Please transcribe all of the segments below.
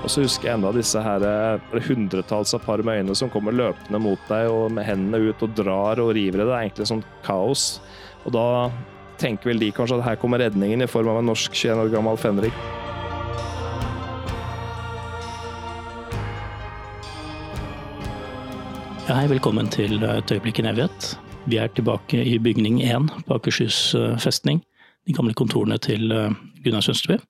Og så husker jeg enda disse her eh, hundretalls av par med øyne som kommer løpende mot deg og med hendene ut og drar og river i det. Det er egentlig sånn kaos. Og da tenker vel de kanskje at her kommer redningen i form av en norsk 21 år gammel fenrik. Ja, hei, velkommen til Et øyeblikk i evighet. Vi er tilbake i bygning 1 på Akershus eh, festning. De gamle kontorene til eh, Gunnar Sønsteby.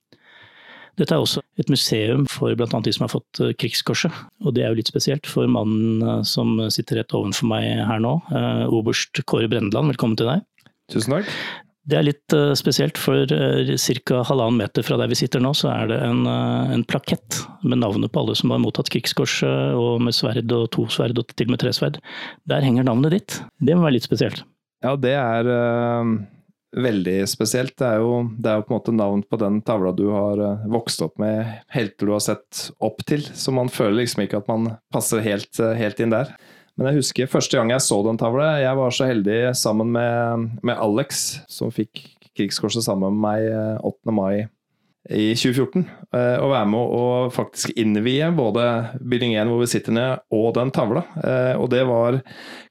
Dette er også et museum for bl.a. de som har fått eh, Krigskorset. Og det er jo litt spesielt for mannen eh, som sitter rett ovenfor meg her nå, eh, oberst Kåre Brendeland. Velkommen til deg. Tusen takk. Det er litt spesielt, for ca. halvannen meter fra der vi sitter nå, så er det en, en, plakett med navnet på alle som har mottatt krigskorset, og med sverd og to sverd og til og med tre sverd. Der henger navnet ditt. Det må være litt spesielt. Ja, det er veldig spesielt. Det er, jo, det er, jo, på en måte navn på den tavla du har eh, vokst opp med, helter du har sett opp til. Så man føler liksom ikke at man passer helt, eh, helt inn der. Men jeg husker første gang jeg så den tavla. Jeg var så heldig sammen med, med Alex, som fikk Krigskorset sammen med meg 8. mai mai i 2014 eh, å være med og faktisk innvie både bygning 1 hvor vi sitter ned, og den tavla. Eh, og det var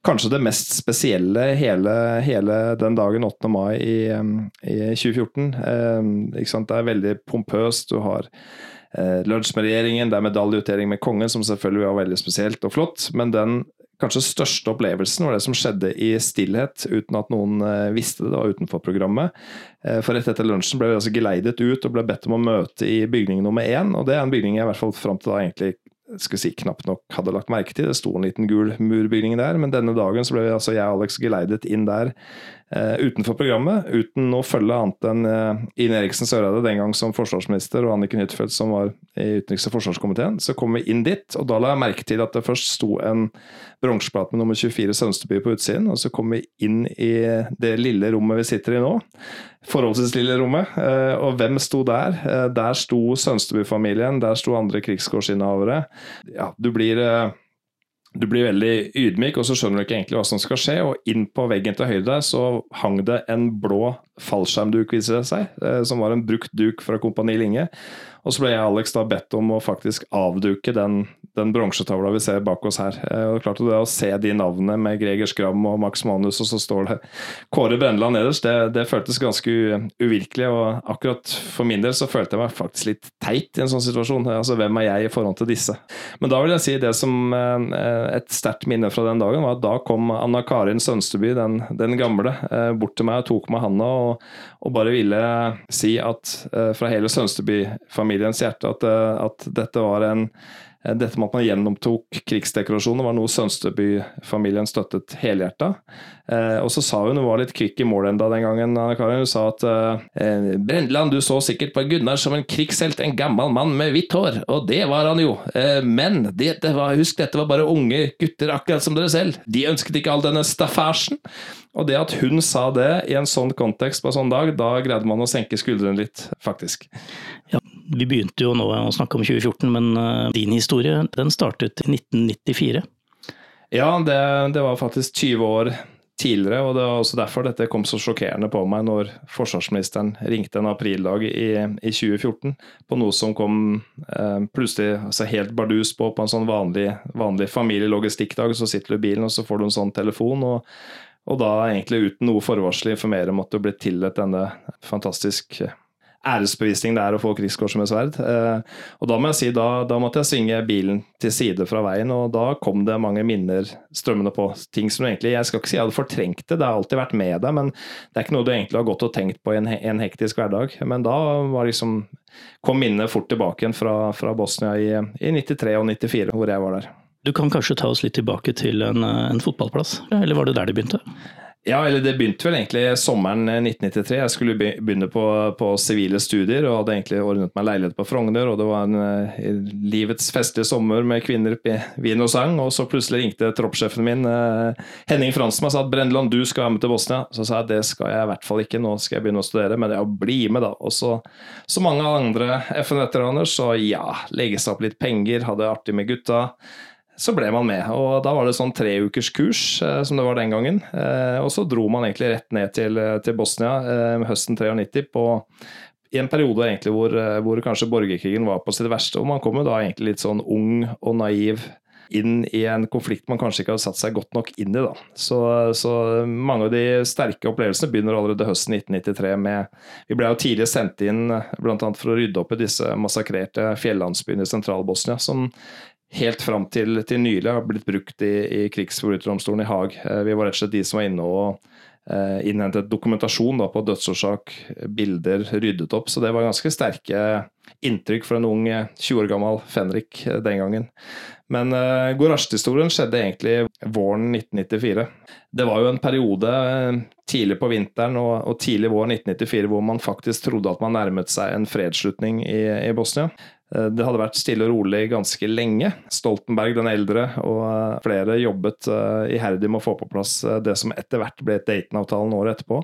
kanskje det mest spesielle hele, hele den dagen 8. mai i, i 2014. Eh, det er veldig pompøst. Du har lunsj med regjeringen, det er medaljeutdeling med kongen, som selvfølgelig var veldig spesielt og flott. Men den kanskje største opplevelsen var det som skjedde i stillhet, uten at noen eh, visste det. Det var utenfor programmet. Eh, for rett etter lunsjen ble vi altså geleidet ut og ble bedt om å møte i bygning nummer én. Og det er en bygning jeg i hvert fall fram til da egentlig skal si, knapt nok hadde lagt merke til. Det sto en liten gul murbygning der, men denne dagen så ble vi, altså jeg og Alex geleidet inn der utenfor programmet, uten å følge annet enn uh, Ine Eriksen Søreide den gang som forsvarsminister, og Anniken Huitfeldt som var i utenriks- og forsvarskomiteen. Så kom vi inn dit, og da la jeg merke til at det først sto en bronseplate med nummer 24 Sønsteby på utsiden, og så kom vi inn i det lille rommet vi sitter i nå forholdsvis lille rommet. Eh, og hvem sto der? Eh, der sto Sønsteby-familien, der sto andre krigsgårdsinnehavere. Ja, du blir eh, du blir veldig ydmyk, og så skjønner du ikke egentlig hva som skal skje. Og inn på veggen til høyre så hang det en blå fallskjermduk, viser det seg, som var en brukt duk fra Kompani Linge. Og så ble jeg Alex da bedt om å faktisk avduke den, den bronsetavla vi ser bak oss her. Og det er klart det Å se de navnene med Greger Skram og Max Manus, og så står det Kåre Brenneland nederst, det, det, føltes ganske uvirkelig. Og akkurat for min del så følte jeg meg faktisk litt teit i en sånn situasjon. Altså hvem er jeg i forhold til disse? Men da vil jeg si det som eh, et sterkt minne fra den dagen, var at da kom Anna Karin Sønsteby, den, den gamle, eh, bort til meg og tok meg handa og, og bare ville si at fra hele Sønsteby-familien familiens hjerte at, eh, at dette var en eh, dette med at man gjennomtok krigsdekorasjoner, var noe Sønsteby-familien støttet helhjerta. Eh, og så sa hun, hun var litt kvikk i mål enda den gangen, Karin, hun sa at eh, Brendeland, du så sikkert på Gunnar som en krigshelt, en gammel mann med hvitt hår, og det var han jo. Eh, men det, det var, husk, dette var bare unge gutter, akkurat som dere selv. De ønsket ikke all denne staffasjen. Og det at hun sa det i en sånn kontekst på en sånn dag, da greide man å senke skuldrene litt, faktisk. Ja, vi begynte jo nå å snakke om 2014, men uh, din historie den startet i 1994? Ja, det, det, var faktisk 20 år tidligere, og det var også derfor dette kom så sjokkerende på meg når forsvarsministeren ringte en aprildag i, i 2014 på noe som kom eh, plutselig altså helt bardus på på en sånn vanlig, vanlig familielogistikkdag. Så sitter du i bilen, og så får du en sånn telefon. og og da egentlig uten noe forvarsel informere om at du ble tildelt denne fantastisk æresbevisning det er å få krigskorset med sverd. Eh, og da må jeg si, da, da, måtte jeg svinge bilen til side fra veien, og da kom det mange minner strømmende på. Ting som egentlig Jeg skal ikke si jeg hadde fortrengt det, det har alltid vært med deg, men det er ikke noe du egentlig har gått og tenkt på i en, en hektisk hverdag. Men da liksom kom minnet fort tilbake igjen fra, fra Bosnia i, i 93 og 94, hvor jeg var der. Du kan kanskje ta oss litt tilbake til en, en fotballplass, eller var det der det begynte? Ja, eller det begynte vel egentlig sommeren 1993. Jeg skulle begynne på, sivile studier og hadde egentlig ordnet meg leilighet på Frogner. Og det var en uh, livets festlige sommer med kvinner, vin og sang. Og så plutselig ringte troppssjefen min, uh, Henning Fransen, og sa at Brendeland, du skal være med til Bosnia. Så sa jeg det skal jeg i hvert fall ikke, nå skal jeg begynne å studere. Men ja, bli med, da. Og så, så mange andre FN-veteraner, så ja, legge seg opp litt penger, ha det artig med gutta så ble man med. og Da var det sånn treukers kurs, eh, som det var den gangen. Eh, og så dro man egentlig rett ned til, eh, til Bosnia høsten 93 på, i en periode egentlig hvor, hvor, kanskje borgerkrigen var på sitt verste. Og man kom jo da egentlig litt sånn ung og naiv inn i en konflikt man kanskje ikke hadde satt seg godt nok inn i. da. Så, så mange av de sterke opplevelsene begynner allerede høsten 1993 med Vi ble jo tidlig sendt inn bl.a. for å rydde opp i disse massakrerte fjellandsbyene i Sentral-Bosnia, som helt fram til, til, nylig har blitt brukt i, i krigsforbryterdomstolen i Haag. Eh, vi var rett og slett de som var inne og eh, innhentet dokumentasjon da, på dødsårsak, bilder ryddet opp. Så det var ganske sterke inntrykk for en ung 20 eh, år gammel Fenrik den gangen. Men uh, Gorazd-historien skjedde egentlig våren 1994. Det var jo en periode tidlig på vinteren og, og tidlig vår 1994 hvor man faktisk trodde at man nærmet seg en fredsslutning i, i Bosnia. Eh, det hadde vært stille og rolig ganske lenge. Stoltenberg den eldre og eh, flere jobbet eh, iherdig med å få på plass det som etter hvert ble Dayton-avtalen året etterpå.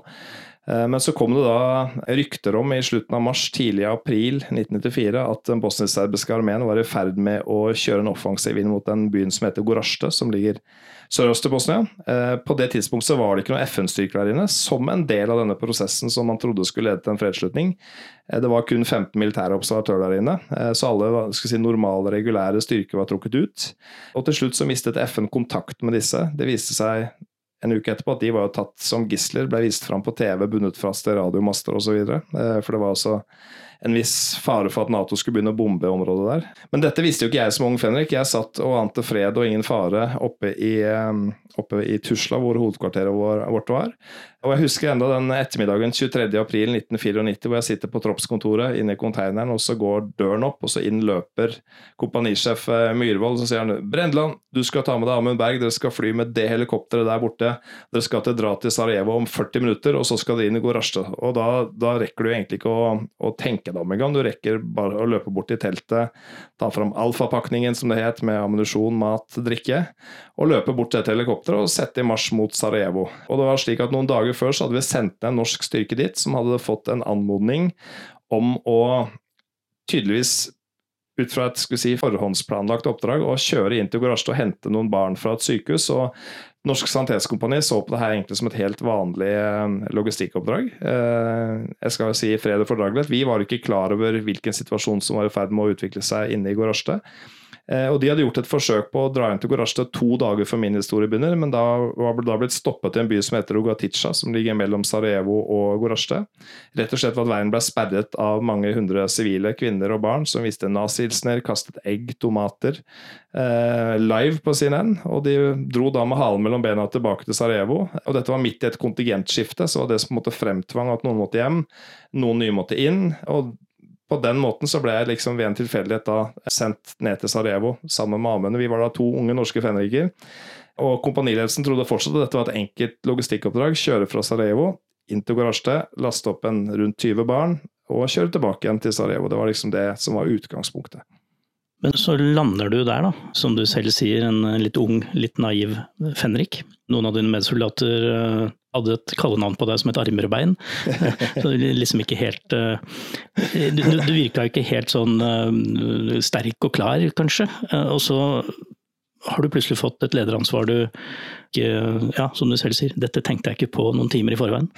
Men så kom det da rykter om i slutten av mars, tidlig i april 1994 at den bosnisk-serbiske armeen var i ferd med å kjøre en offensiv inn mot den byen som heter Gorazde, som ligger sørøst i Bosnia. Eh, på det tidspunktet var det ikke noen FN-styrker der inne, som en del av denne prosessen som man trodde skulle lede til en fredsslutning. Eh, det var kun 15 militære observatører der inne, eh, så alle si, normale, regulære styrker var trukket ut. Og til slutt så mistet FN kontakt med disse. Det viste seg en uke etterpå at de var tatt som gisler, ble vist fram på TV, bundet fast til radiomaster osv. For det var altså en viss fare for at Nato skulle begynne å bombe området der. Men dette visste jo ikke jeg som ung Fenrik. Jeg satt og ante fred og ingen fare oppe i, oppe i Tusla, hvor hovedkvarteret vårt var. Og jeg husker enda den ettermiddagen 23.4.1994 hvor jeg sitter på troppskontoret inne i konteineren, og så går døren opp, og så inn løper kompanisjef eh, Myhrvold, så sier han Brendeland, du skal ta med deg Amund Berg, dere skal fly med det helikopteret der borte. Dere skal til dra til Sarajevo om 40 minutter, og så skal dere inn i Gorazde. Og da, da, rekker du egentlig ikke å, å tenke deg om engang. Du rekker bare å løpe bort til teltet, ta fram alfapakningen, som det het, med ammunisjon, mat, drikke, og løpe bort til et helikopter og sette i marsj mot Sarajevo. Og det var slik at noen dager før så hadde vi sendt ned en norsk styrke dit som hadde fått en anmodning om å tydeligvis ut fra et si, forhåndsplanlagt oppdrag å kjøre inn til Gorazde og hente noen barn fra et sykehus. og Norsk Sanitetskompani så på det her egentlig som et helt vanlig eh, logistikkoppdrag. Eh, jeg skal si fred og fordragelighet. Vi var ikke klar over hvilken situasjon som var i ferd med å utvikle seg inne i Gorazde. Eh, og De hadde gjort et forsøk på å dra inn til Gorasjta to dager før min historie begynner, men da var da blitt stoppet i en by som heter Ogatica, som ligger mellom Sarajevo og Gorasjta. Rett og slett for at veien ble sperret av mange hundre sivile kvinner og barn som viste nazihilsener, kastet egg, tomater, eh, live på CNN. Og de dro da med halen mellom bena tilbake til Sarajevo. Og dette var midt i et kontingentskifte, så var det som på en måte fremtvang at noen måtte hjem, noen nye måtte inn. og på den måten så ble jeg liksom ved en tilfeldighet da sendt ned til Sarajevo sammen med Amund. Vi var da to unge norske fenriker. Og kompaniledelsen trodde fortsatt at dette var et enkelt logistikkoppdrag. Kjøre fra Sarajevo inn til garasje, laste opp en rundt 20 barn og kjøre tilbake igjen til Sarajevo. Det var liksom det som var utgangspunktet. Men så lander du der, da. Som du selv sier, en litt ung, litt naiv fenrik. Noen av dine medsoldater eh, hadde et kallenavn på deg som het armer Så liksom ikke helt uh, Du, du virka ikke helt sånn uh, sterk og klar, kanskje. Og så har du plutselig fått et lederansvar du ikke Ja, som du selv sier, dette tenkte jeg ikke på noen timer i forveien.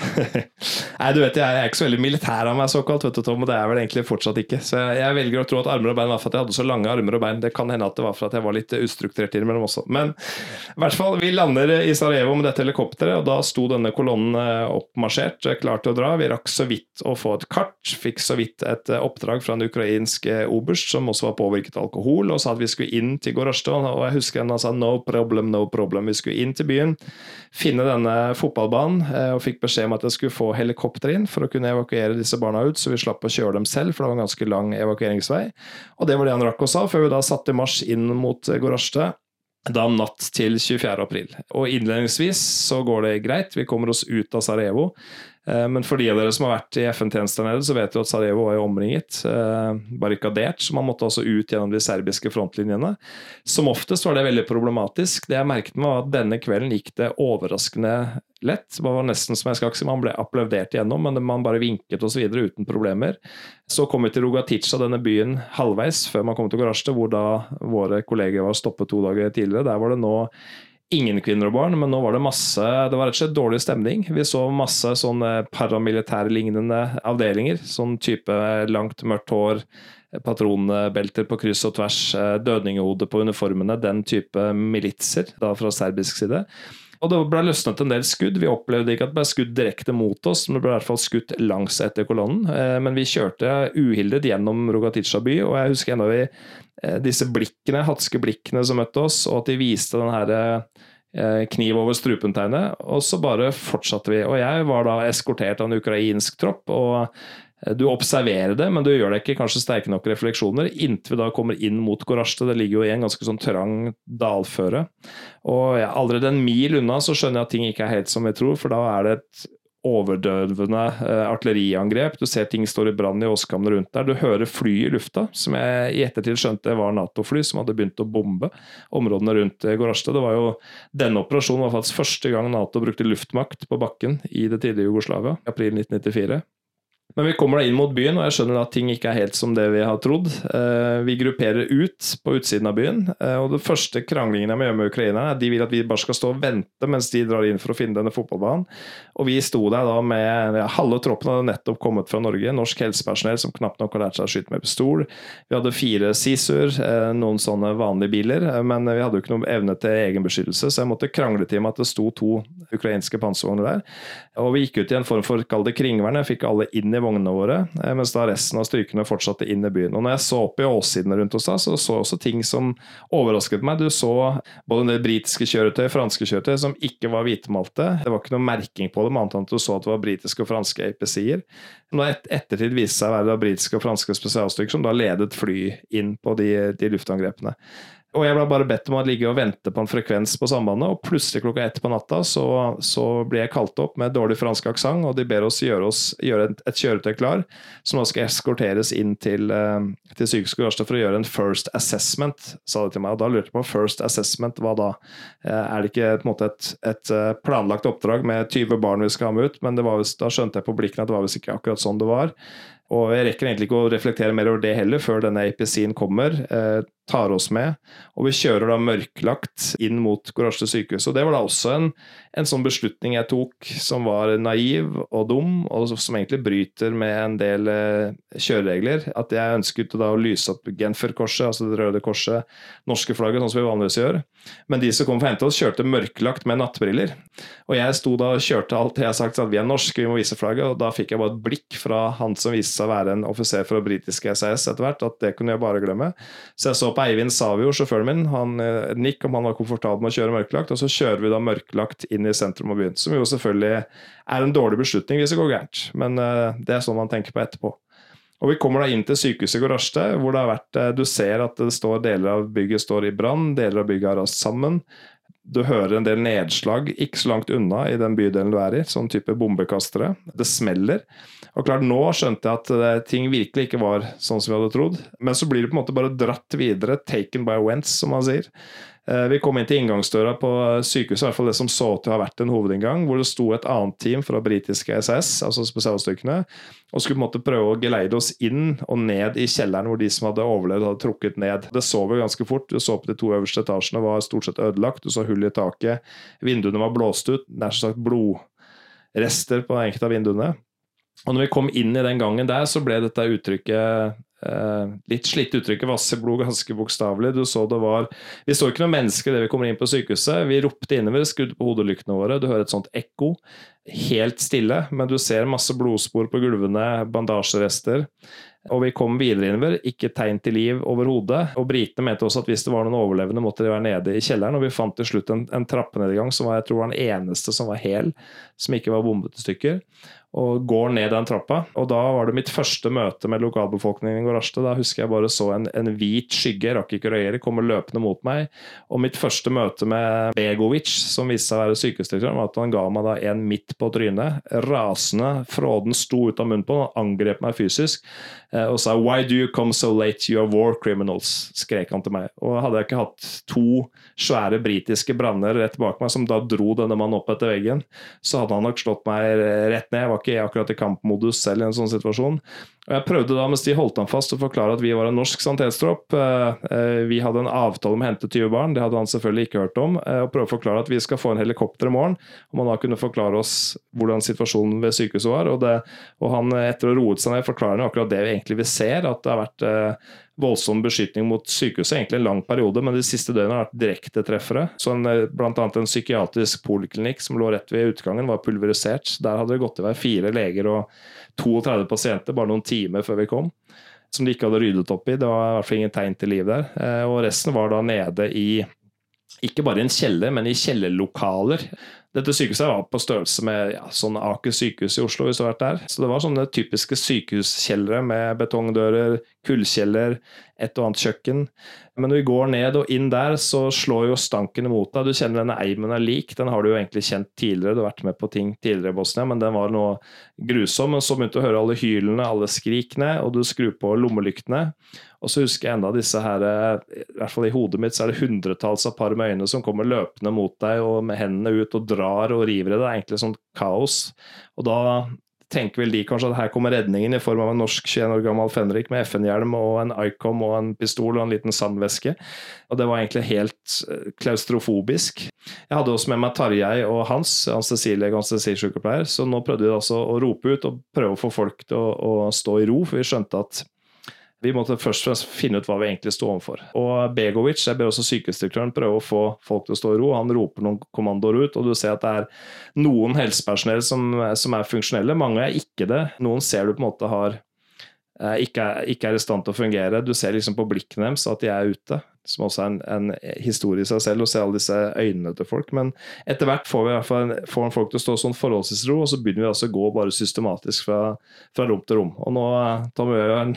Nei, du vet, jeg er ikke så veldig militær av meg, såkalt, vet du, Tom, og det er vel egentlig fortsatt ikke. Så jeg, jeg velger å tro at armer og bein var for at jeg hadde så lange armer og bein. Det kan hende at det var for at jeg var litt ustrukturert innimellom også. Men i hvert fall, vi lander i Sarajevo med dette helikopteret, og da sto denne kolonnen oppmarsjert, klar til å dra. Vi rakk så vidt å få et kart, fikk så vidt et oppdrag fra en ukrainsk oberst som også var påvirket av alkohol, og sa at vi skulle inn til Gorosjtov, Og jeg husker han sa no problem, no problem. Vi skulle inn til byen, finne denne fotballbanen, eh, og fikk beskjed om at jeg skulle få helikopter inn for å kunne evakuere disse barna ut, så vi slapp å kjøre dem selv, for det var en ganske lang evakueringsvei. Og det var det han rakk å sa, før vi da satte marsj inn mot Gorasjte da natt til 24. april. Og innledningsvis så går det greit, vi kommer oss ut av Sarajevo. Eh, men for de av dere som har vært i FN-tjenester nede, så vet du at Sarajevo var jo omringet, eh, barrikadert. Så man måtte altså ut gjennom de serbiske frontlinjene. Som oftest var det veldig problematisk. Det jeg merket meg, var at denne kvelden gikk det overraskende lett. Det var nesten som jeg skal ikke si, Man ble applaudert igjennom, men man bare vinket osv. uten problemer. Så kom vi til Rogatica, denne byen, halvveis før man kom til Gorasjte, hvor da våre kolleger var stoppet to dager tidligere. Der var det nå ingen kvinner og barn, men nå var det masse Det var rett og slett dårlig stemning. Vi så masse sånne paramilitærlignende avdelinger. Sånn type langt, mørkt hår, patronbelter på kryss og tvers, dødninghode på uniformene. Den type militser da fra serbisk side. Og det ble løsnet en del skudd. Vi opplevde ikke at det ble skudd direkte mot oss, men det ble i hvert fall skutt langs etter kolonnen. Men vi kjørte uhildet gjennom Rogatica by, og jeg husker ennå vi Eh, disse blikkene, hatske blikkene som møtte oss, og at de viste den her eh, kniv over strupen-tegnet. Og så bare fortsatte vi. Og jeg var da eskortert av en ukrainsk tropp. og eh, du observerer det, men du gjør det ikke kanskje sterke nok refleksjoner inntil vi da kommer inn mot Gorasjte. Det ligger jo i en ganske sånn trang dalføre. Og ja, allerede en mil unna så skjønner jeg at ting ikke er helt som vi tror, for da er det et overdøvende eh, artilleriangrep. Du ser ting står i brann i åskammene rundt der. Du hører fly i lufta, som jeg i ettertid skjønte var Nato-fly som hadde begynt å bombe områdene rundt eh, Det var jo, Denne operasjonen var faktisk første gang Nato brukte luftmakt på bakken i det tidlige Jugoslavia, april 1994. Men vi kommer da inn mot byen, og jeg skjønner at ting ikke er helt som det vi har trodd. Eh, vi grupperer ut på utsiden av byen, eh, og den første kranglingen jeg må gjøre med ukrainerne, er at de vil at vi bare skal stå og vente mens de drar inn for å finne denne fotballbanen. Og vi sto der da med ja, Halve troppen hadde nettopp kommet fra Norge, norsk helsepersonell som knapt nok har lært seg å skyte med pistol. Vi hadde fire Sisur, eh, noen sånne vanlige biler, men vi hadde jo ikke noen evne til egenbeskyttelse, så jeg måtte krangle til med at det sto to ukrainske panservogner der. Og vi gikk ut i en form for, kall det kringvern, jeg fikk alle inn i i vognene våre, eh, mens da resten av styrkene fortsatte inn i byen. Og når jeg så opp i åssidene rundt oss da, så så jeg også ting som overrasket meg. Du så både en del britiske kjøretøy, franske kjøretøy, som ikke var hvitemalte. Det var ikke noe merking på dem, annet enn at du så at det var britiske og franske APC-er. Når et ettertid viste seg å være britiske og franske spesialstyrker som da ledet fly inn på de, de luftangrepene. Og jeg ble bare bedt om å ligge og vente på en frekvens på sambandet, og plutselig klokka ett på natta så, så ble jeg kalt opp med dårlig fransk aksent, og de ber oss gjøre, oss, gjøre et, et, kjøretøy klar, som da skal eskorteres inn til, uh, til sykehuset for å gjøre en first assessment, sa de til meg. Og da lurte jeg på first assessment, hva da? Uh, er det ikke på en måte et, et uh, planlagt oppdrag med 20 barn vi skal ha med ut? Men var, da skjønte jeg på blikkene at det var visst ikke akkurat sånn det var. Og jeg rekker egentlig ikke å reflektere mer over det heller, før denne APC-en kommer. Eh, tar oss med. Og vi kjører da mørklagt inn mot Gorasjte sykehus. Og det var da også en, en, sånn beslutning jeg tok som var naiv og dum, og som egentlig bryter med en del eh, kjøreregler. At jeg ønsket da å lyse opp Genfer-korset, altså det røde korset, norske flagget, sånn som vi vanligvis gjør. Men de som kom for å hente oss, kjørte mørklagt med nattbriller. Og jeg sto da og kjørte alt jeg har sagt, at vi er norske, vi må vise flagget. Og da fikk jeg bare et blikk fra han som viste seg å være en offiser fra britiske SAS etter hvert, at det kunne jeg bare glemme. Så jeg så på Eivind Savio, sjåføren min, han nikk Nick, om han var komfortabel med å kjøre mørklagt. Og så kjører vi da mørklagt inn i sentrum av byen, som jo selvfølgelig er en dårlig beslutning hvis det går gærent. Men uh, det er sånn man tenker på etterpå. Og Vi kommer da inn til sykehuset i Gorasjte, hvor det har vært, eh, du ser at det står deler av bygget står i brann, deler av bygget har rast sammen. Du hører en del nedslag ikke så langt unna i den bydelen du er i, sånn type bombekastere. Det smeller. Og klart, Nå skjønte jeg at eh, ting virkelig ikke var sånn som vi hadde trodd. Men så blir det på en måte bare dratt videre, taken by Wentz, som man sier. Eh, vi kom inn til inngangsdøra på sykehuset, i hvert fall det som så til å ha vært en hovedinngang, hvor det sto et annet team fra britiske SS, altså spesialstyrkene, og skulle på en måte prøve å geleide oss inn og ned i kjelleren hvor de som hadde overlevd, hadde trukket ned. Det så vi ganske fort. Du så på de to øverste etasjene var stort sett ødelagt. Du så hull i taket. Vinduene var blåst ut. Nær sagt blodrester på enkelte av vinduene. Og når vi kom inn i den gangen der, så ble dette uttrykket eh, Litt slitt uttrykket 'vasseblod' ganske bokstavelig. Du så det var Vi så ikke noen mennesker idet vi kommer inn på sykehuset. Vi ropte innover, skudd på hodelyktene våre. Du hører et sånt ekko. Helt stille, men du ser masse blodspor på gulvene, bandasjerester. Og vi kom videre innover, ikke tegn til liv overhodet. Og britene mente også at hvis det var noen overlevende, måtte de være nede i kjelleren. Og vi fant til slutt en, en trappenedgang som var, jeg tror var den eneste som var hel, som ikke var bombet i stykker og går ned den trappa. Og da var det mitt første møte med lokalbefolkningen i Gorazde. Da husker jeg bare så en, en hvit skygge, rakk ikke å reagere, komme løpende mot meg. Og mitt første møte med Begovic, som viste seg å være sykehusdirektør, var at han ga meg da en midt på trynet. Rasende. Fråden sto ut av munnen på han, angrep meg fysisk og sa 'Why do you come so late, you are war criminals', skrek han til meg. Og hadde jeg ikke hatt to svære britiske branner rett bak meg, som da dro denne mannen opp etter veggen, så hadde han nok slått meg rett ned. Jeg var var ikke akkurat i kampmodus selv i en sånn situasjon. Og Jeg prøvde da, mens de holdt ham fast, å forklare at vi var en norsk sanitetstropp. Eh, eh, vi hadde en avtale om å hente 20 barn, det hadde han selvfølgelig ikke hørt om. Eh, og prøve å forklare at vi skal få en helikopter i morgen, om han da kunne forklare oss hvordan situasjonen ved sykehuset var. Og, det, og han, etter å ha roet seg ned, forklarer han akkurat det vi egentlig ser, at det har vært voldsom beskytning mot sykehuset egentlig en lang periode, men de siste døgnene har vært direktetreffere. Annet en psykiatrisk poliklinikk som lå rett ved utgangen, var pulverisert. Der hadde det gått i vei fire leger og 32 pasienter bare noen timer før vi kom. Som de ikke hadde ryddet opp i. Det var i hvert fall ingen tegn til liv der. Eh, og resten var da nede i ikke bare i en kjeller, men i kjellerlokaler. Dette sykehuset var på størrelse med ja, sånn Aker sykehus i Oslo, hvis du har vært der. Så det var sånne typiske sykehuskjellere med betongdører, kullkjeller, et og annet kjøkken. Men når vi går ned og inn der, så slår jo stanken imot deg. Du kjenner denne eimen er lik. Den har du jo egentlig kjent tidligere, du har vært med på ting tidligere i Bosnia, men den var noe grusom. Men så begynte du å høre alle hylene, alle skrikene, og du skrur på lommelyktene. Og så husker jeg enda disse her, i hvert fall i hodet mitt, så er det hundretalls av par med øyne som kommer løpende mot deg og med hendene ut og drar og river i det. Det er egentlig sånn kaos. Og da tenker vel de kanskje at her kommer redningen i form av en norsk 21 år gammel fenrik med FN-hjelm og en Icom og en pistol og en liten sandveske. Og det var egentlig helt eh, klaustrofobisk. Jeg hadde også med meg Tarjei og Hans, Hans Cecilie, anestesisykepleier, så nå prøvde vi altså å rope ut og prøve å få folk til å, å stå i ro, for vi skjønte at vi måtte først og fremst finne ut hva vi egentlig sto overfor. Og Begovic, jeg ber også sykehusdirektøren prøve å få folk til å stå i ro. Han roper noen kommandoer ut, og du ser at det er noen helsepersonell som, som er funksjonelle. Mange er ikke det. Noen ser du på en måte har Eh, ikke er, ikke er, i stand til å fungere. Du ser liksom på blikkene deres at de er ute, som også er en, en historie i seg selv, å se alle disse øynene til folk. Men etter hvert får vi i hvert fall får folk til å stå sånn forholdsvis ro, og så begynner vi altså å gå bare systematisk fra, fra rom til rom. Og nå tar vi jo en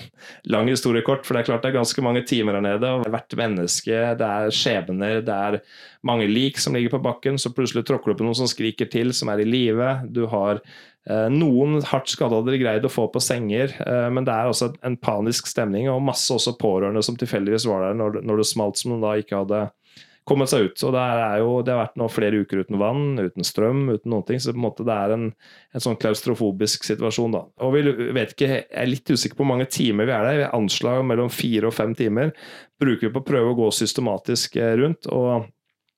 lang historie kort, for det er klart det er ganske mange timer her nede. og Hvert menneske, det er skjebner, det er mange lik som ligger på bakken, så plutselig tråkker du på noen som skriker til, som er i live. Du har noen hardt skadde hadde de greid å få på senger, eh, men det er også en panisk stemning, og masse også pårørende som tilfeldigvis var der når, det smalt, som de da ikke hadde kommet seg ut. Og det, er jo, det har vært nå flere uker uten vann, uten strøm, uten noen ting. Så på en måte det er en, en sånn klaustrofobisk situasjon, da. Og vi vet ikke, jeg er litt usikker på hvor mange timer vi er der. Vi anslag mellom fire og fem timer. Bruker vi på å prøve å gå systematisk eh, rundt. og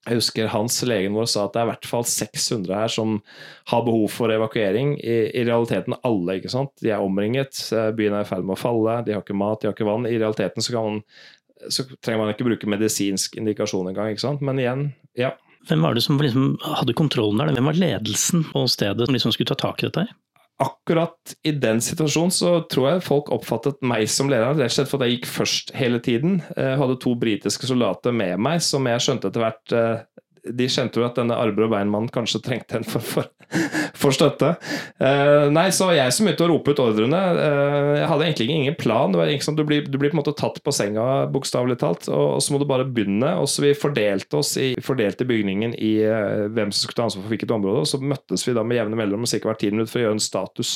jeg husker Hans, legen vår, sa at det er i hvert fall 600 her som har behov for evakuering. I, i realiteten alle. ikke sant? De er omringet, byen er i ferd med å falle, de har ikke mat, de har ikke vann. I realiteten så, man, så trenger man ikke bruke medisinsk indikasjon engang. ikke sant? Men igjen, ja. Hvem var det som liksom hadde kontrollen der? Hvem var ledelsen på stedet som liksom skulle ta tak i dette? her? Akkurat i den situasjonen så tror jeg folk oppfattet meg som leder, rett og slett fordi jeg gikk først hele tiden. Jeg hadde to britiske soldater med meg som jeg skjønte etter hvert eh, de kjente jo at denne Arbro Beinmann kanskje trengte en for, for, for støtte. Uh, nei, så jeg som begynte å rope ut ordrene. Uh, jeg hadde egentlig ingen plan. Liksom, du, blir, du, blir, på en måte tatt på senga, bokstavelig talt, og, og, så må du bare begynne. Og så Vi fordelte oss i, fordelte bygningen i uh, hvem som skulle ta ansvar for hvilket område, og så møttes vi da med jevne mellomrom ca. hvert ti minutter for å gjøre en status.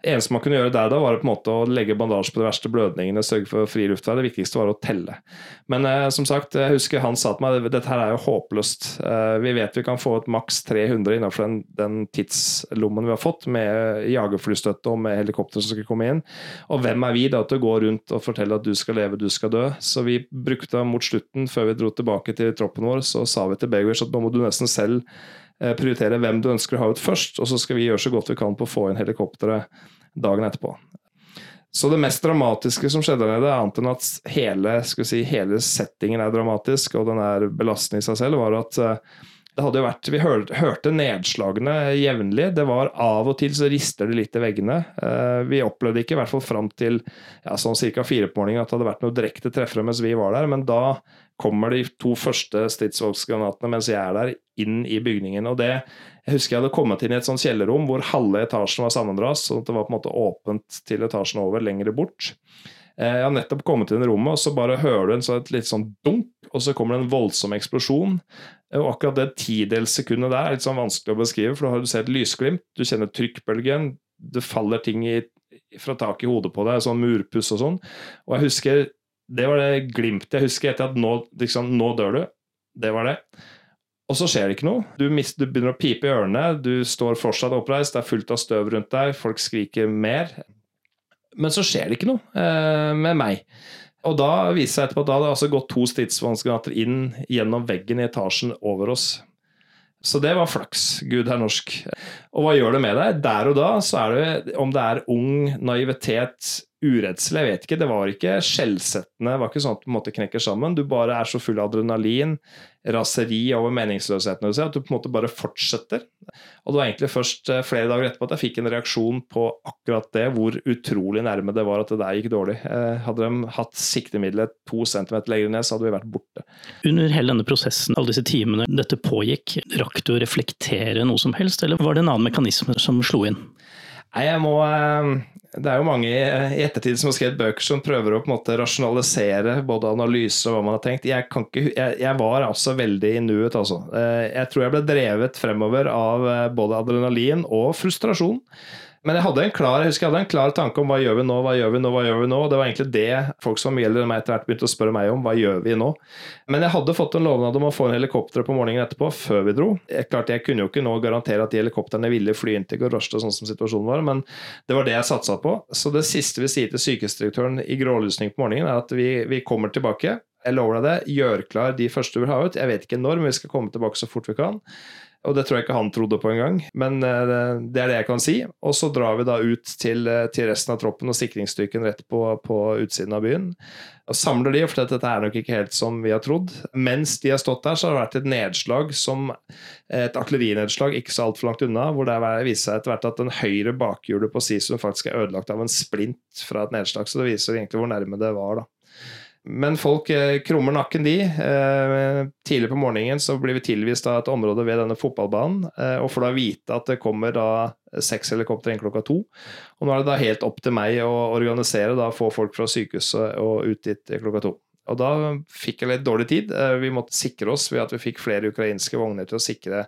Det eneste man kunne gjøre der da, var på en måte å legge bandasje på de verste blødningene, sørge for fri luftvei. Det viktigste var å telle. Men som sagt, jeg husker han sa til meg dette her er jo håpløst. Vi vet vi kan få ut maks 300 innenfor den, den, tidslommen vi har fått, med jagerflystøtte og med helikopter som skal komme inn. Og hvem er vi da til å gå rundt og fortelle at du skal leve, du skal dø? Så vi brukte mot slutten, før vi dro tilbake til troppen vår, så sa vi til Begovic at nå må du nesten selv eh, prioritere hvem du ønsker å ha ut først, og så skal vi gjøre så godt vi kan på å få inn helikopteret dagen etterpå. Så det mest dramatiske som skjedde der nede, annet enn at hele, si, hele, settingen er dramatisk og den er belastende i seg selv, var at eh, det hadde jo vært, Vi hørte, nedslagene jevnlig. Det var Av og til så rister det litt i veggene. Eh, vi opplevde ikke, i hvert fall fram til ja, sånn ca. fire på morgenen, at det hadde vært noe direkte treffere mens vi var der. Men da kommer de to første stridsvognsgranatene mens jeg er der, inn i bygningen. og det jeg husker jeg hadde kommet inn i et sånt kjellerrom hvor halve etasjen var sammenrast, sånn at det var på en måte åpent til etasjen over, lengre bort. Eh, jeg har nettopp kommet inn i rommet, og så bare hører du en sånn, et litt sånn dunk, og så kommer det en voldsom eksplosjon. Eh, og akkurat det tidelssekundet der er litt sånn vanskelig å beskrive, for da har du sett lysglimt, du kjenner trykkbølgen, det faller ting i, fra taket i hodet på deg, sånn murpuss og sånn. Og jeg husker Det var det glimtet jeg husker etter at nå, liksom, nå dør du. Det var det. Og så skjer det ikke noe. Du, mister, du, begynner å pipe i ørene, du står fortsatt oppreist, det er fullt av støv rundt deg, folk skriker mer. Men så skjer det ikke noe eh, med meg. Og da viser det seg etterpå at da hadde altså gått to stridsvognsgranater inn gjennom veggen i etasjen over oss. Så det var flaks. Gud er norsk. Og hva gjør det med deg? Der og da så er det, om det er ung naivitet, uredsel, jeg vet ikke. Det var ikke skjellsettende. Det var ikke sånn at du på en måte knekker sammen. Du bare er så full av adrenalin, raseri over meningsløsheten at du på en måte bare fortsetter. Og det var egentlig først eh, flere dager etterpå at jeg fikk en reaksjon på akkurat det, hvor utrolig nærme det var at det der gikk dårlig. Eh, hadde de hatt siktemiddelet to centimeter lenger ned, så hadde vi vært borte. Under hele denne prosessen, alle disse timene dette pågikk, rakk du å reflektere noe som helst, eller var det en annen mekanisme som slo inn? Nei, jeg må eh, det er jo mange i ettertid som har skrevet bøker som prøver å på en måte rasjonalisere både analyse og hva man har tenkt. Jeg, ikke, jeg, jeg var altså veldig i nuet, altså. Eh, jeg tror jeg ble drevet fremover av eh, både adrenalin og frustrasjon. Men jeg hadde en klar jeg husker jeg hadde en klar tanke om hva gjør vi nå, hva gjør vi nå, hva gjør vi nå? Og det var egentlig det folk som enn meg etter hvert begynte å spørre meg om. Hva gjør vi nå? Men jeg hadde fått en lovnad om å få en helikopter på morgenen etterpå, før vi dro. Jeg, klart, jeg kunne jo ikke nå garantere at de helikoptrene ville fly inn til Gorosjta sånn som situasjonen var, men det var det jeg satsa på. Så det siste vi sier til sykehusdirektøren i grålysning på morgenen, er at vi, vi kommer tilbake. Jeg lover deg det. Gjør klar de første du vil ha ut. Jeg vet ikke når, men vi skal komme tilbake så fort vi kan. Og det tror jeg ikke han trodde på engang, men eh, det er det jeg kan si. Og så drar vi da ut til, eh, til resten av troppen og sikringsstyrken rett på, på, utsiden av byen. Og samler de, for dette er nok ikke helt som vi har trodd. Mens de har stått der, så har det vært et nedslag som et artillerinedslag ikke så altfor langt unna, hvor det viser seg etter hvert at den høyre bakhjulet på Sisum faktisk er ødelagt av en splint fra et nedslag. Så det viser egentlig hvor nærme det var, da. Men folk eh, krummer nakken, de. Eh, tidlig på morgenen så blir vi tilvist av et område ved denne fotballbanen, eh, og får da vite at det kommer da seks helikoptre inn klokka to. Og nå er det da helt opp til meg å organisere, da få folk fra sykehuset og ut dit klokka to. Og da fikk jeg litt dårlig tid. Vi måtte sikre oss ved at vi fikk flere ukrainske vogner til å sikre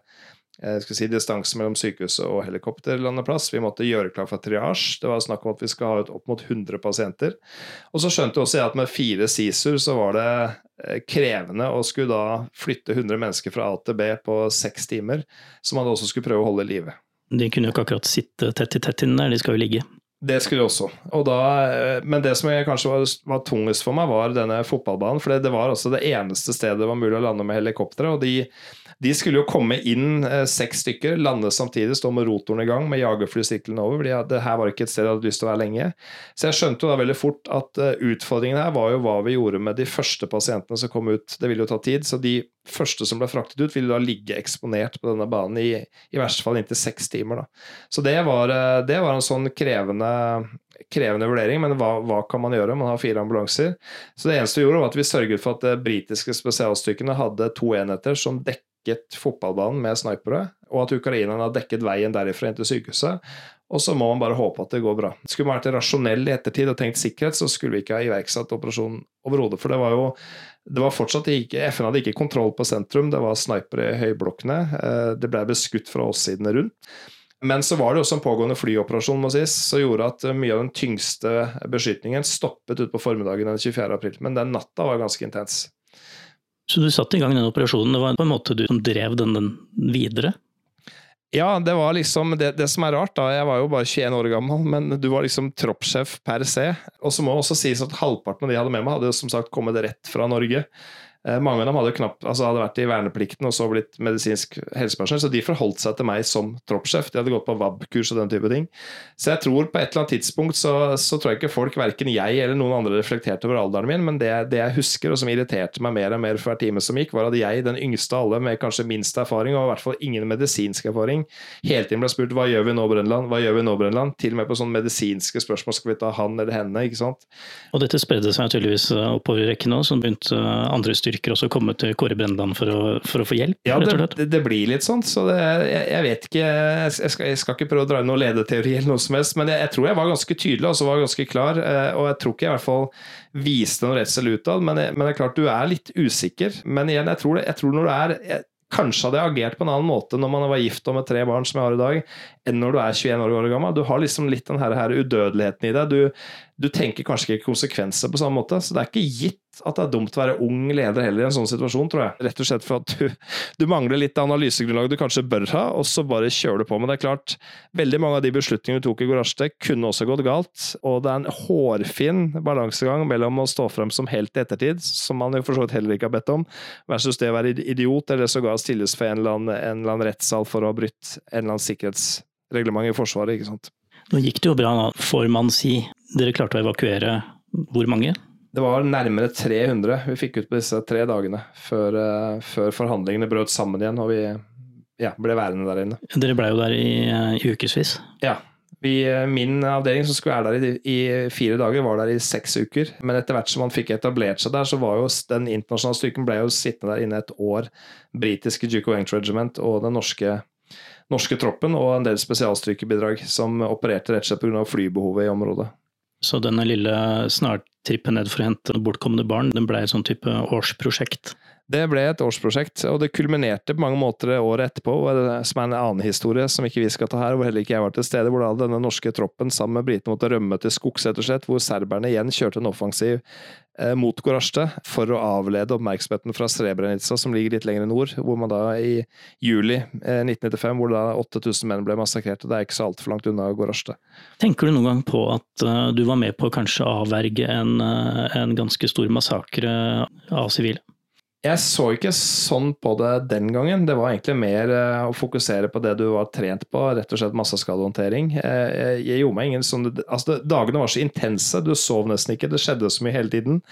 skal si, distanse mellom sykehuset og helikopterlandeplass. Vi måtte gjøre klar for triasje. Det var snakk om at vi skal ha ut opp mot 100 pasienter. Og så skjønte også jeg at med fire SISUR så var det eh, krevende å skulle da flytte 100 mennesker fra A til B på seks timer, som man også skulle prøve å holde i live. De kunne jo ikke akkurat sitte tett i tett inne der, de skal jo ligge. Det skulle jeg også. Og Da, eh, men det som kanskje var, var, tungest for meg, var denne fotballbanen. For det, var også det eneste stedet det var mulig å lande med helikoptre. Og de de skulle jo komme inn eh, seks stykker, lande samtidig, stå med rotoren i gang med jagerflysyklene over. fordi Det her var ikke et sted jeg hadde lyst til å være lenge. Så jeg skjønte jo da veldig fort at uh, utfordringen her var jo hva vi gjorde med de første pasientene som kom ut. Det ville jo ta tid. Så de første som ble fraktet ut, ville da ligge eksponert på denne banen i, i verste fall inntil seks timer. Da. Så det var, uh, det var en sånn krevende krevende vurdering, men hva, hva, kan man gjøre? Man har fire ambulanser. Så det eneste vi gjorde, var at vi sørget for at de britiske spesialstyrkene hadde to enheter som dekket fotballbanen med snipere, og at ukrainerne har dekket veien derifra inn til sykehuset. Og så må man bare håpe at det går bra. Skulle man vært rasjonell i ettertid og tenkt sikkerhet, så skulle vi ikke ha iverksatt operasjonen overhodet. For det var jo det var fortsatt ikke, FN hadde ikke kontroll på sentrum, det var snipere i høyblokkene. Eh, det ble beskutt fra åssidene rundt. Men så var det også en pågående flyoperasjon må sies, som gjorde at mye av den tyngste beskytningen stoppet utpå formiddagen den 24. april. Men den natta var ganske intens. Så du satte i gang den operasjonen. Det var på en måte du som drev den, den videre? Ja, det var liksom det, det, som er rart, da. Jeg var jo bare 21 år gammel, men du var liksom troppssjef per se. Og så må også sies at halvparten av de jeg hadde med meg, hadde jo som sagt kommet rett fra Norge. Eh, mange av dem hadde, knapt, altså hadde vært i verneplikten og så blitt medisinsk helsepersonell, så de forholdt seg til meg som troppssjef. De hadde gått på VAB-kurs og den type ting. Så jeg tror på et eller annet tidspunkt så, så tror jeg ikke folk, verken jeg eller noen andre, reflekterte over alderen min, men det, det, jeg husker, og som irriterte meg mer og mer for hver time som gikk, var at jeg, den yngste av alle med kanskje minst erfaring, og i hvert fall ingen medisinsk erfaring, hele tiden ble spurt hva gjør vi nå, Brønland, Hva gjør vi nå, Brønland? Til og med på sånne medisinske spørsmål skal vi ta han eller henne, ikke sant? Og dette spredde seg tydeligvis oppover i rekken òg, som begynte andre styrker styrker også komme til Kåre Brendan for å, for å få hjelp? Ja, det, det, blir litt sånn. Så det, jeg, jeg, vet ikke jeg skal, jeg skal, ikke prøve å dra inn noen ledeteori eller noe som helst, men jeg, jeg tror jeg var ganske tydelig og var ganske klar. Eh, og jeg tror ikke jeg i hvert fall viste noe redsel utad, men, men, det er klart du er litt usikker. Men igjen, jeg tror, det, jeg tror når du er Kanskje hadde jeg agert på en annen måte når man var gift og med tre barn, som jeg har i dag, enn når du er 21 år gammel. Du har liksom litt den her, her udødeligheten i deg. Du, du tenker kanskje ikke konsekvenser på samme måte. Så det er ikke gitt at det er dumt å være ung leder heller i en sånn situasjon, tror jeg. Rett og slett for at du, du mangler litt analysegrunnlag du kanskje bør ha, og så bare kjører du på. Men det er klart, veldig mange av de beslutningene du tok i Gorasjte, kunne også gått galt. Og det er en hårfin balansegang mellom å stå frem som helt i ettertid, som man jo for så vidt heller ikke har bedt om, versus det å være idiot, eller sågar stilles for en eller annen, en eller annen rettssal for å ha brutt en eller annen sikkerhetsreglement i Forsvaret, ikke sant. Nå gikk det jo bra, får man si. Dere klarte å evakuere hvor mange? Det var nærmere 300 vi fikk ut på disse tre dagene før, uh, før forhandlingene brøt sammen igjen og vi ja, ble værende der inne. Dere ble jo der i, i ukevis? Ja. Vi, eh, min avdeling som skulle være der i, i, fire dager, var der i seks uker. Men etter hvert som man fikk etablert seg der, så var jo den internasjonale styrken ble jo sittende der inne et år. Britiske Duke of Regiment og den norske, norske troppen og en del spesialstyrkebidrag som opererte rett og slett pga. flybehovet i området. Så denne lille snartrippen ned for å hente bortkomne barn, den ble et sånn type årsprosjekt? Det ble et årsprosjekt, og det kulminerte på mange måter året etterpå, som er en annen historie som ikke vi skal ta her, hvor heller ikke jeg var til stede, hvor da denne norske troppen sammen med britene måtte rømme til skogs, rett og slett, hvor serberne igjen kjørte en offensiv eh, mot Gorazde for å avlede oppmerksomheten fra Srebrenica, som ligger litt lenger nord, hvor man da i juli eh, 1995, hvor da 8000 menn ble massakrert, og det er ikke så altfor langt unna Gorazde. Tenker du noen gang på at uh, du var med på å kanskje avverge en, en ganske stor massakre av sivile? Jeg så ikke sånn på det den gangen. Det var egentlig mer uh, å fokusere på det du var trent på, rett og slett masseskadehåndtering. Uh, jeg gjorde meg ingen sånn altså, Dagene var så intense, du sov nesten ikke, det skjedde så mye hele tiden.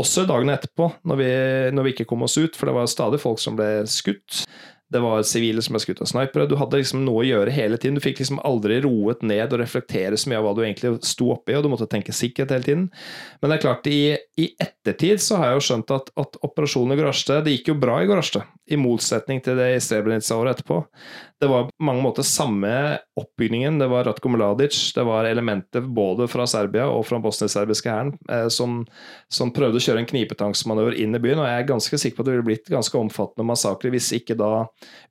Også dagene etterpå, når vi, når vi ikke kom oss ut, for det var stadig folk som ble skutt. Det var sivile som ble skutt av snipere. Du hadde liksom noe å gjøre hele tiden. Du fikk liksom aldri roet ned og reflektere så mye av hva du egentlig sto oppi, og du måtte tenke sikkerhet hele tiden. Men det er klart, i, i ettertid så har jeg jo skjønt at, at operasjonen i Gorasjte Det gikk jo bra i Gorasjte, i motsetning til det i Srebrenica året etterpå. Det var på mange måter samme oppbygningen. Det var Ratko Mladic, det var elementer både fra Serbia og fra bosnisk-serbiske hæren eh, som, som, prøvde å kjøre en knipetangsmanøver inn i byen. Og jeg er ganske sikker på at det ville blitt ganske omfattende massakre hvis ikke da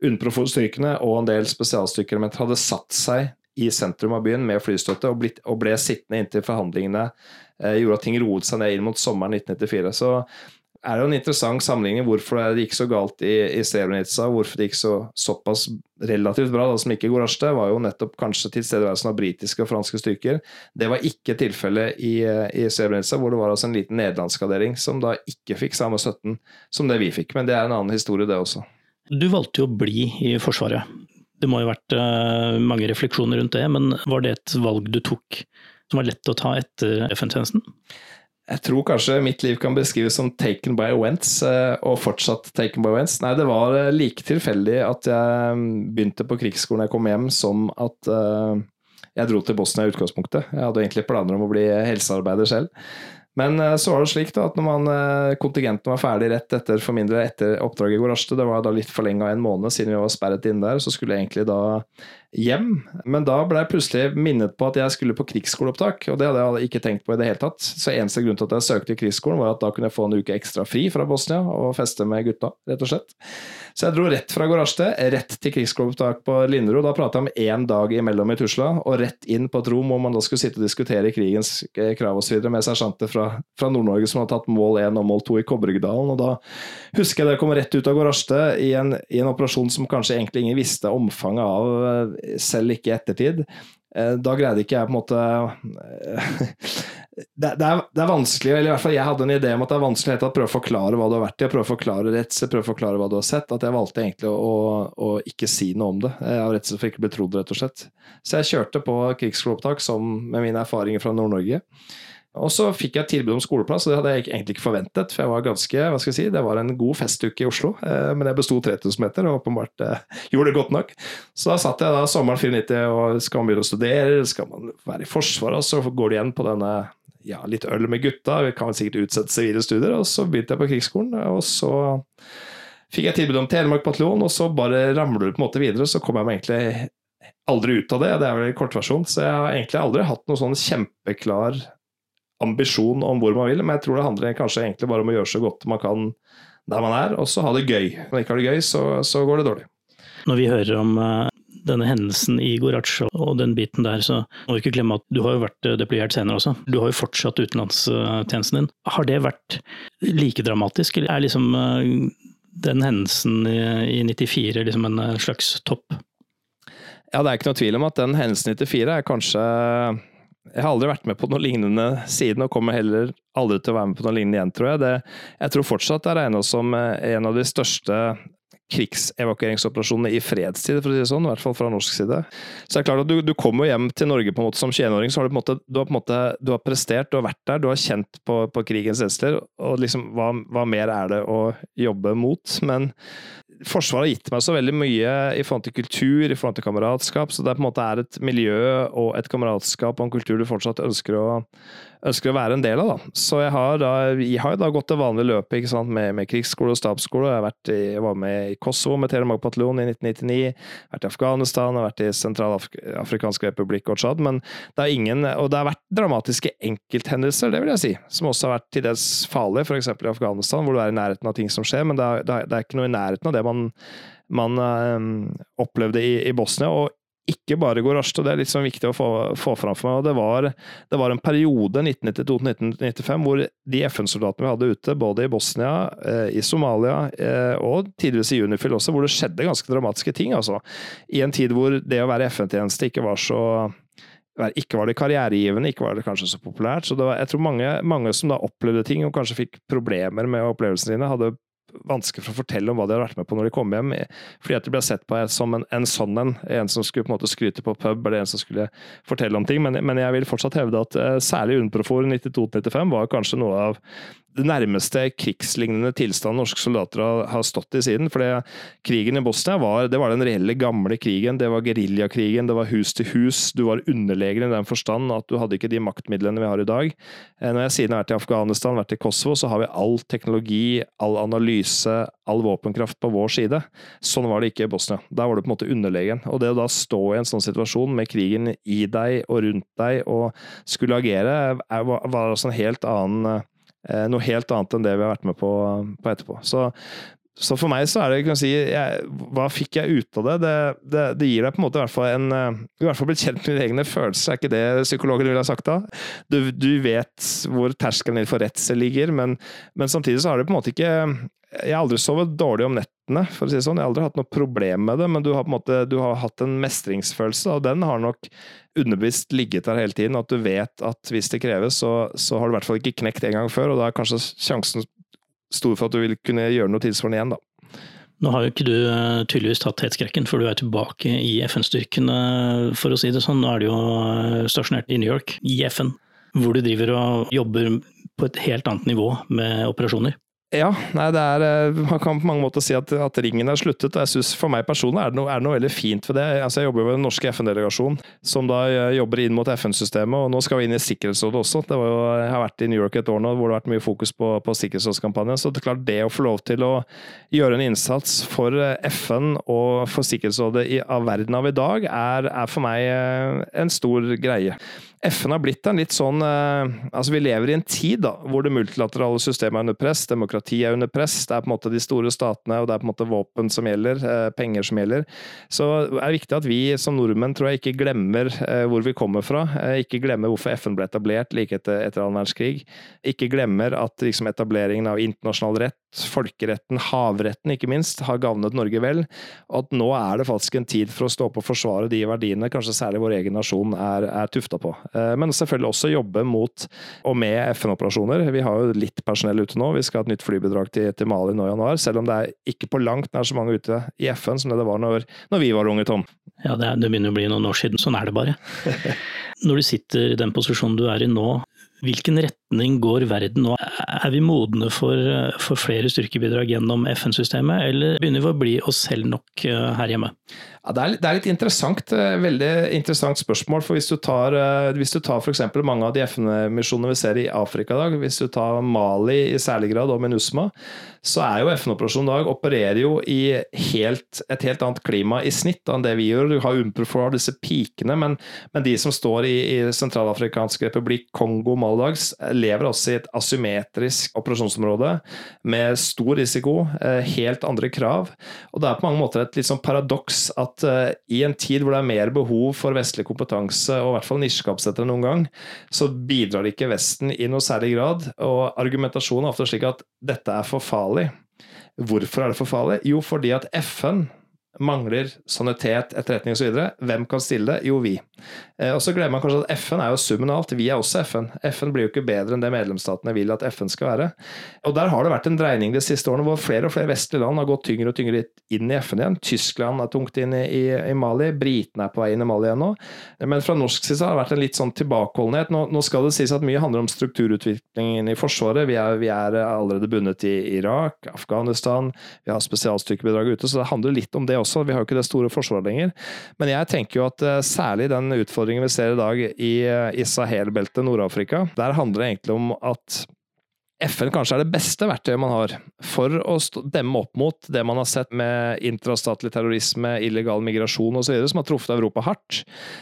UNPROFOR-styrkene og en del spesialstyrker hadde satt seg i sentrum av byen med flystøtte og, blitt, og ble sittende inntil forhandlingene eh, gjorde at ting roet seg ned inn mot sommeren 1994. Så er det jo en interessant sammenligning hvorfor det gikk så galt i, i Srebrenica, hvorfor det gikk så, såpass relativt bra, da, som ikke går Gorasjte, var jo nettopp kanskje tilstedeværelsen av britiske og franske styrker. Det var ikke tilfellet i, i Srebrenica, hvor det var altså en liten nederlandskadering som da ikke fikk samme støtten som det vi fikk. Men det er en annen historie, det også. Du valgte jo å bli i Forsvaret. Det må jo ha vært uh, mange refleksjoner rundt det, men var det et valg du tok som var lett å ta etter FN-tjenesten? Jeg tror kanskje mitt liv kan beskrives som taken by wents, eh, og fortsatt taken by Wentz. Nei, det var eh, like tilfeldig at jeg mm, begynte på krigsskolen jeg kom hjem, som at uh, jeg dro til Bosnia i utgangspunktet. Jeg hadde egentlig planer om å bli helsearbeider selv. Men eh, så var det slik da, at når man, eh, kontingenten var ferdig rett etter for mindre etter oppdraget i Gorazde, det var da litt forlenga en måned siden vi var sperret inn der, så skulle jeg egentlig da hjem. Men da ble jeg plutselig minnet på at jeg skulle på krigsskoleopptak, og det hadde jeg ikke tenkt på i det hele tatt. Så eneste grunn til at jeg søkte i krigsskolen, var at da kunne jeg få en uke ekstra fri fra Bosnia og feste med gutta, rett og slett. Så jeg dro rett fra Gorazde, rett til krigsskoleopptak på Linderud. Da prata jeg om én dag imellom i Tusla, og rett inn på et rom hvor man da skulle sitte og diskutere krigens eh, krav osv. med sersjanter fra, fra Nord-Norge som hadde tatt mål 1 og mål 2 i Kobbergdalen. Og da husker jeg det kom rett ut av Gorazde i, i, en operasjon som kanskje egentlig ingen visste omfanget av, eh, selv ikke i ettertid. Eh, da greide ikke jeg på en måte det, det, er, det, er, vanskelig, eller i hvert fall jeg hadde en idé om at det er vanskelig å prøve å forklare hva du har vært i, prøve å forklare redsel, prøve å forklare hva du har sett. At jeg valgte egentlig å, å ikke si noe om det, eh, av redsel for ikke å bli trodd, rett og slett. Så jeg kjørte på krigsskoleopptak med mine erfaringer fra Nord-Norge. Og så fikk jeg tilbud om skoleplass, og det hadde jeg egentlig ikke forventet. For jeg var ganske, hva skal jeg si, det var en god festuke i Oslo, eh, men jeg besto 3000 meter og åpenbart eh, gjorde det godt nok. Så da satt jeg da sommeren 94 og skal man begynne å studere, skal man være i Forsvaret, og så går det igjen på denne ja, litt øl med gutta, vi kan sikkert utsette sivile studier. Og så begynte jeg på krigsskolen, og så fikk jeg tilbud om Telemark bataljon, og så bare ramler du på en måte videre. Så kom jeg meg egentlig aldri ut av det, det er vel kortversjon. Så jeg har egentlig aldri hatt noen sånn kjempeklar ambisjon om hvor man vil, men jeg tror det handler kanskje egentlig bare om å gjøre så godt man kan der man er, og så ha det gøy. Når man ikke har det gøy, så, så går det dårlig. Når vi hører om uh denne hendelsen i Gorac og den biten der, så må vi ikke glemme at du har jo vært deployert senere også. Du har jo fortsatt utenlandstjenesten din. Har det vært like dramatisk, eller er liksom eh, den hendelsen i 94 liksom en eh, slags topp? Ja, det er ikke noe tvil om at den hendelsen i 94 er kanskje jeg har aldri vært med på noe lignende siden, og kommer heller aldri til å være med på noe lignende igjen, tror jeg. Det, jeg tror fortsatt det regna som eh, en av de største krigsevakueringsoperasjonene i fredstid, for å si det sånn, i hvert fall fra norsk side. Så det er klart at du, du kommer hjem til Norge på en måte som 21-åring, så har du på en måte, du har på en måte du har prestert, du har vært der, du har kjent på, på krigens redsler, og liksom hva, hva, mer er det å jobbe mot? Men Forsvaret har gitt meg så veldig mye i forhold til kultur, i forhold til kameratskap, så det på en måte er et miljø og et kameratskap og en kultur du fortsatt ønsker å ønsker å være en del av. Da. Så jeg har, da, jeg har da gått det vanlige løpet ikke sant? Med, med krigsskole og stabsskole. Jeg, har i, jeg var med i Kosovo med Telemark bataljon i 1999. Vært i Afghanistan, har vært i Sentralafrikansk republikk og Tsjad. Men det er ingen Og det har vært dramatiske enkelthendelser, det vil jeg si, som også har vært til dels farlige, f.eks. i Afghanistan, hvor du er i nærheten av ting som skjer, men det er, det er ikke noe i nærheten av det man man øhm, opplevde i, i, Bosnia. Og ikke bare går raskt, og det er litt sånn viktig å få, få fram for meg. det var, det var en periode, 1992-1995, hvor de FN-soldatene vi hadde ute, både i Bosnia, eh, i Somalia eh, og tidligere i Unifil også, hvor det skjedde ganske dramatiske ting. altså. I en tid hvor det å være FN-tjeneste ikke var så ikke var det karrieregivende, ikke var det kanskje så populært. Så var, jeg tror mange, mange, som da opplevde ting og kanskje fikk problemer med opplevelsene sine, hadde vanskelig for å fortelle om hva de hadde vært med på når de kom hjem, fordi at de ble sett på som en, en sånn en. En som skulle på en måte skryte på pub, eller en som skulle fortelle om ting. Men, men jeg vil fortsatt hevde at uh, særlig Unprofor 92-95 var kanskje noe av det nærmeste krigslignende tilstand norske soldater har stått i siden. For krigen i Bosnia var, det var den reelle gamle krigen. Det var geriljakrigen, det var hus til hus. Du var underlegen i den forstand at du hadde ikke de maktmidlene vi har i dag. Eh, når jeg siden har vært i Afghanistan, vært i Kosovo, så har vi all teknologi, all analyse, all våpenkraft på vår side. Sånn var det ikke i Bosnia. Der var du på en måte underlegen. Og det å da stå i en sånn situasjon med krigen i deg og rundt deg og skulle agere, var altså en helt annen Eh, noe helt annet enn det vi har vært med på, på etterpå. Så, så, for meg så er det, kan si, jeg, Hva fikk jeg ut av det? Det, det? det, gir deg på en måte i hvert fall en eh, I hvert fall blitt kjent med dine egne følelser, er ikke det psykologen ville ha sagt da? Du, du vet hvor terskelen din for redsel ligger, men, men, samtidig så har det på en måte ikke Jeg har aldri sovet dårlig om nettene, for å si det sånn. Jeg har aldri hatt noe problem med det, men du har på en måte du har hatt en mestringsfølelse, og den har nok underbevisst ligget der hele tiden. At du vet at hvis det kreves, så, så har du i hvert fall ikke knekt en gang før, og da er kanskje sjansen stor for at du vil kunne gjøre noe tilsvarende igjen, da. Nå har jo ikke du eh, tydeligvis tatt hetskrekken, for du er tilbake i FN-styrkene, for å si det sånn. Nå er du jo eh, stasjonert i New York, i FN, hvor du driver og jobber på et helt annet nivå med operasjoner. Ja, nei, det er, eh, man kan på mange måter si at, at ringen er sluttet. og jeg synes For meg personlig er det noe, er det noe veldig fint ved det. Altså, jeg jobber jo ved den norske FN-delegasjonen, som da eh, jobber inn mot FN-systemet. og Nå skal vi inn i Sikkerhetsrådet også. Jo, jeg har vært i New York et år nå hvor det har vært mye fokus på, på Sikkerhetsrådskampanjen. Så det er klart det å få lov til å gjøre en innsats for eh, FN og for Sikkerhetsrådet i, av verden av i dag, er, er for meg en stor greie. FN har blitt en litt sånn eh, Altså, vi lever i en tid da, hvor det multilaterale systemet er under press, demokrati er under press, det er på en måte de store statene, og det er på en måte våpen som gjelder, eh, penger som gjelder. Så det er viktig at vi som nordmenn tror jeg ikke glemmer eh, hvor vi kommer fra. Ikke glemmer hvorfor FN ble etablert like etter, etter annen verdenskrig. Ikke glemmer at liksom, etableringen av internasjonal rett, folkeretten, havretten ikke minst, har gavnet Norge vel. Og at nå er det faktisk en tid for å stå opp og forsvare de verdiene kanskje særlig vår egen nasjon er, er tufta på. Eh, men selvfølgelig også jobbe mot og med FN-operasjoner. Vi har jo litt personell ute nå. Vi skal ha et nytt flybidrag til, til Mali nå i januar, selv om det er ikke på langt nær så mange ute i FN som det var når, når vi var unge, Tom. Ja, det, er, det begynner å bli noen år siden. Sånn er det bare. Når du sitter i den posisjonen du er i nå, Hvilken retning går verden nå? Er vi modne for, for flere styrkebidrag gjennom FN-systemet, eller begynner vi å bli oss selv nok eh, her hjemme? Ja, det, er, det, er, litt interessant, eh, veldig interessant spørsmål. for Hvis du tar, eh, hvis du tar f.eks. mange av de FN-misjonene vi ser i Afrika i dag, hvis du tar Mali i særlig grad og MINUSMA, så er jo FN-operasjonen i dag opererer jo i helt, et helt annet klima i snitt enn det vi gjør. Du har UNPROFOR, disse pikene, men, men, de som står i, i Sentralafrikansk republikk, Kongo, Maldags, lever også i et asymmetrisk operasjonsområde med stor risiko, eh, helt andre krav. Og det er på mange måter et litt sånn paradoks at uh, i en tid hvor det er mer behov for vestlig kompetanse, og i hvert fall nisjekapasitet enn noen gang, så bidrar ikke Vesten i noe særlig grad. Og argumentasjonen er ofte slik at dette er for farlig. Hvorfor er det for farlig? Jo, fordi at FN mangler sanitet, etterretning osv. Hvem kan stille? det? Jo, vi. Eh, og så glemmer man kanskje at FN er jo summen av alt. Vi er også FN. FN blir jo ikke bedre enn det medlemsstatene vil at FN skal være. Og der har det vært en dreining de siste årene hvor flere og flere vestlige land har gått tyngre og tyngre inn i FN igjen. Tyskland er tungt inn i, i, i Mali. Britene er på vei inn i Mali igjen nå. Men fra norsk side har det vært en litt sånn tilbakeholdenhet. Nå, nå, skal det sies at mye handler om strukturutviklingen i Forsvaret. Vi er, vi er allerede bundet i Irak, Afghanistan, vi har spesialstyrkebidrag ute, så det handler litt om det også. Vi har jo ikke det store forsvaret lenger. Men jeg tenker jo at uh, særlig den utfordringen vi ser i dag uh, i Sahel-beltet, Nord-Afrika, der handler det egentlig om at FN kanskje er det beste verktøyet man har for å demme opp mot det man har sett med intrastatlig terrorisme, illegal migrasjon osv., som har truffet Europa hardt.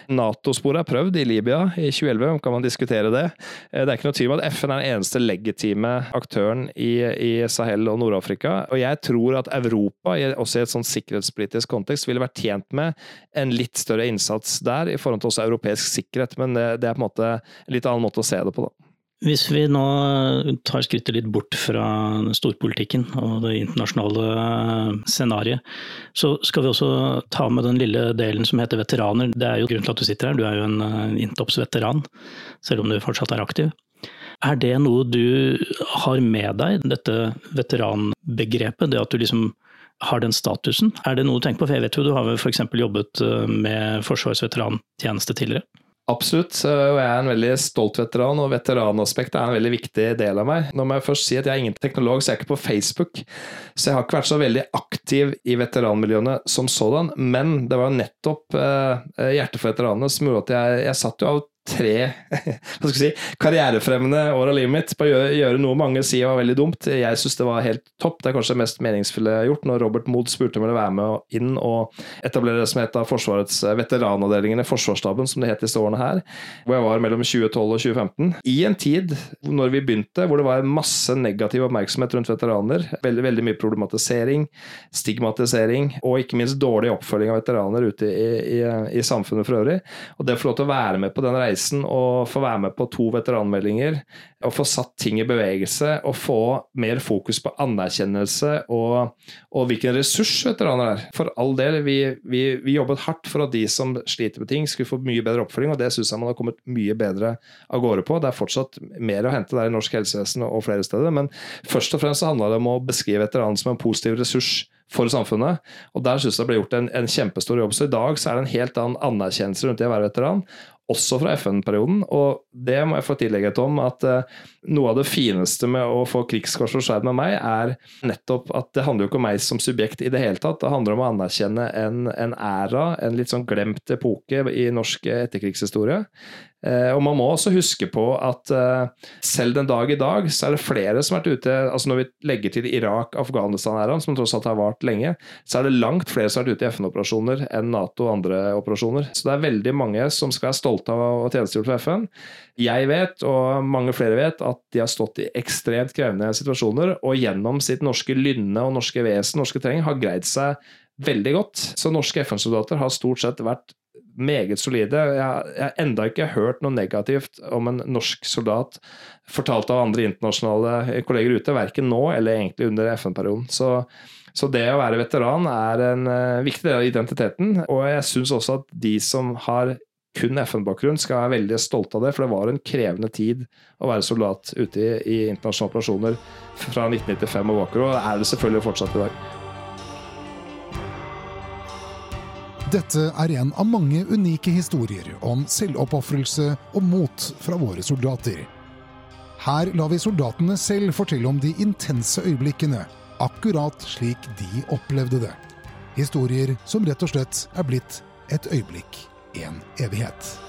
Nato-sporet er prøvd i Libya i 2011, kan man diskutere det. Eh, det er ikke noe tvil om at FN er den eneste legitime aktøren i, i Sahel og Nord-Afrika. Og jeg tror at Europa, også i et sånn sikkerhetspolitisk kontekst, ville vært tjent med en litt større innsats der i forhold til også europeisk sikkerhet, men det, det er på en måte en litt annen måte å se det på, da. Hvis vi nå tar skrittet litt bort fra storpolitikken og det internasjonale scenarioet, så skal vi også ta med den lille delen som heter veteraner. Det er jo grunnen til at du sitter her, du er jo en eh, Intops-veteran, selv om du fortsatt er aktiv. Er det noe du har med deg, dette veteranbegrepet? Det at du liksom har den statusen? Er det noe du tenker på? For jeg vet jo du har f.eks. jobbet eh, med Forsvarets veterantjeneste tidligere. Absolutt, og jeg er en veldig stolt veteran, og veteranaspektet er en veldig viktig del av meg. Nå må jeg først si at jeg er ingen teknolog, så jeg er ikke på Facebook, så jeg har ikke vært så veldig aktiv i veteranmiljøene som sådan, men det var nettopp eh, Hjertet for veteranene som gjorde at jeg, jeg satt jo av tre si, karrierefremmende år av livet mitt på å gjøre, gjøre, noe mange sier var veldig dumt. Jeg syns det var helt topp. Det er kanskje det mest meningsfulle jeg har gjort. Når Robert Mood spurte om jeg ville være med inn og etablere det som het Forsvarets veteranavdelingene, Forsvarsstaben, som det het disse årene her, hvor jeg var mellom 2012 og 2015. I en tid når vi begynte, hvor det var masse negativ oppmerksomhet rundt veteraner, veldig, veldig mye problematisering, stigmatisering og ikke minst dårlig oppfølging av veteraner ute i, i, i samfunnet for øvrig. Og det å få lov til å være med på den reisen reisen å få være med på to veteranmeldinger. Og få satt ting i bevegelse og få mer fokus på anerkjennelse og, og hvilken ressurs veteraner er. For all del, vi, vi, vi, jobbet hardt for at de som sliter med ting, skulle få mye bedre oppfølging, og det syns jeg man har kommet mye bedre av gårde på. Det er fortsatt mer å hente der i norsk helsevesen og flere steder, men først og fremst handler det om å beskrive veteranen som en positiv ressurs for samfunnet. Og Der syns jeg det ble gjort en, en, kjempestor jobb. Så i dag så er det en helt annen anerkjennelse rundt det å være veteran. Også fra FN-perioden. Og det må jeg få tillegge Tom, om, at uh, noe av det fineste med å få krigskors og skjær med meg, er nettopp at det handler jo ikke om meg som subjekt i det hele tatt. Det handler om å anerkjenne en, en æra, en litt sånn glemt epoke i norsk etterkrigshistorie. Uh, og man må også huske på at uh, selv den dag i dag, så er det flere som har vært ute altså Når vi legger til Irak-Afghanistan-æraen, som tross alt har vart lenge, så er det langt flere som har vært ute i FN-operasjoner enn Nato og andre operasjoner. Så det er veldig mange som skal være stolte av å ha tjenestegjort for FN. Jeg vet, og mange flere vet, at de har stått i ekstremt krevende situasjoner, og gjennom sitt norske lynne og norske vesen, norske terreng, har greid seg veldig godt. Så norske FN-soldater har stort sett vært meget solide. Jeg har enda ikke hørt noe negativt om en norsk soldat fortalt av andre internasjonale kolleger ute, verken nå eller egentlig under FN-perioden. Så, så, det å være veteran er en uh, viktig del av identiteten. Og jeg syns også at de som har kun FN-bakgrunn, skal være veldig stolte av det. For det var en krevende tid å være soldat ute i, i internasjonale operasjoner fra 1995 og bakover, og er det selvfølgelig fortsatt i dag. Dette er en av mange unike historier om selvoppofrelse og mot fra våre soldater. Her lar vi soldatene selv fortelle om de intense øyeblikkene, akkurat slik de opplevde det. Historier som rett og slett er blitt et øyeblikk en evighet.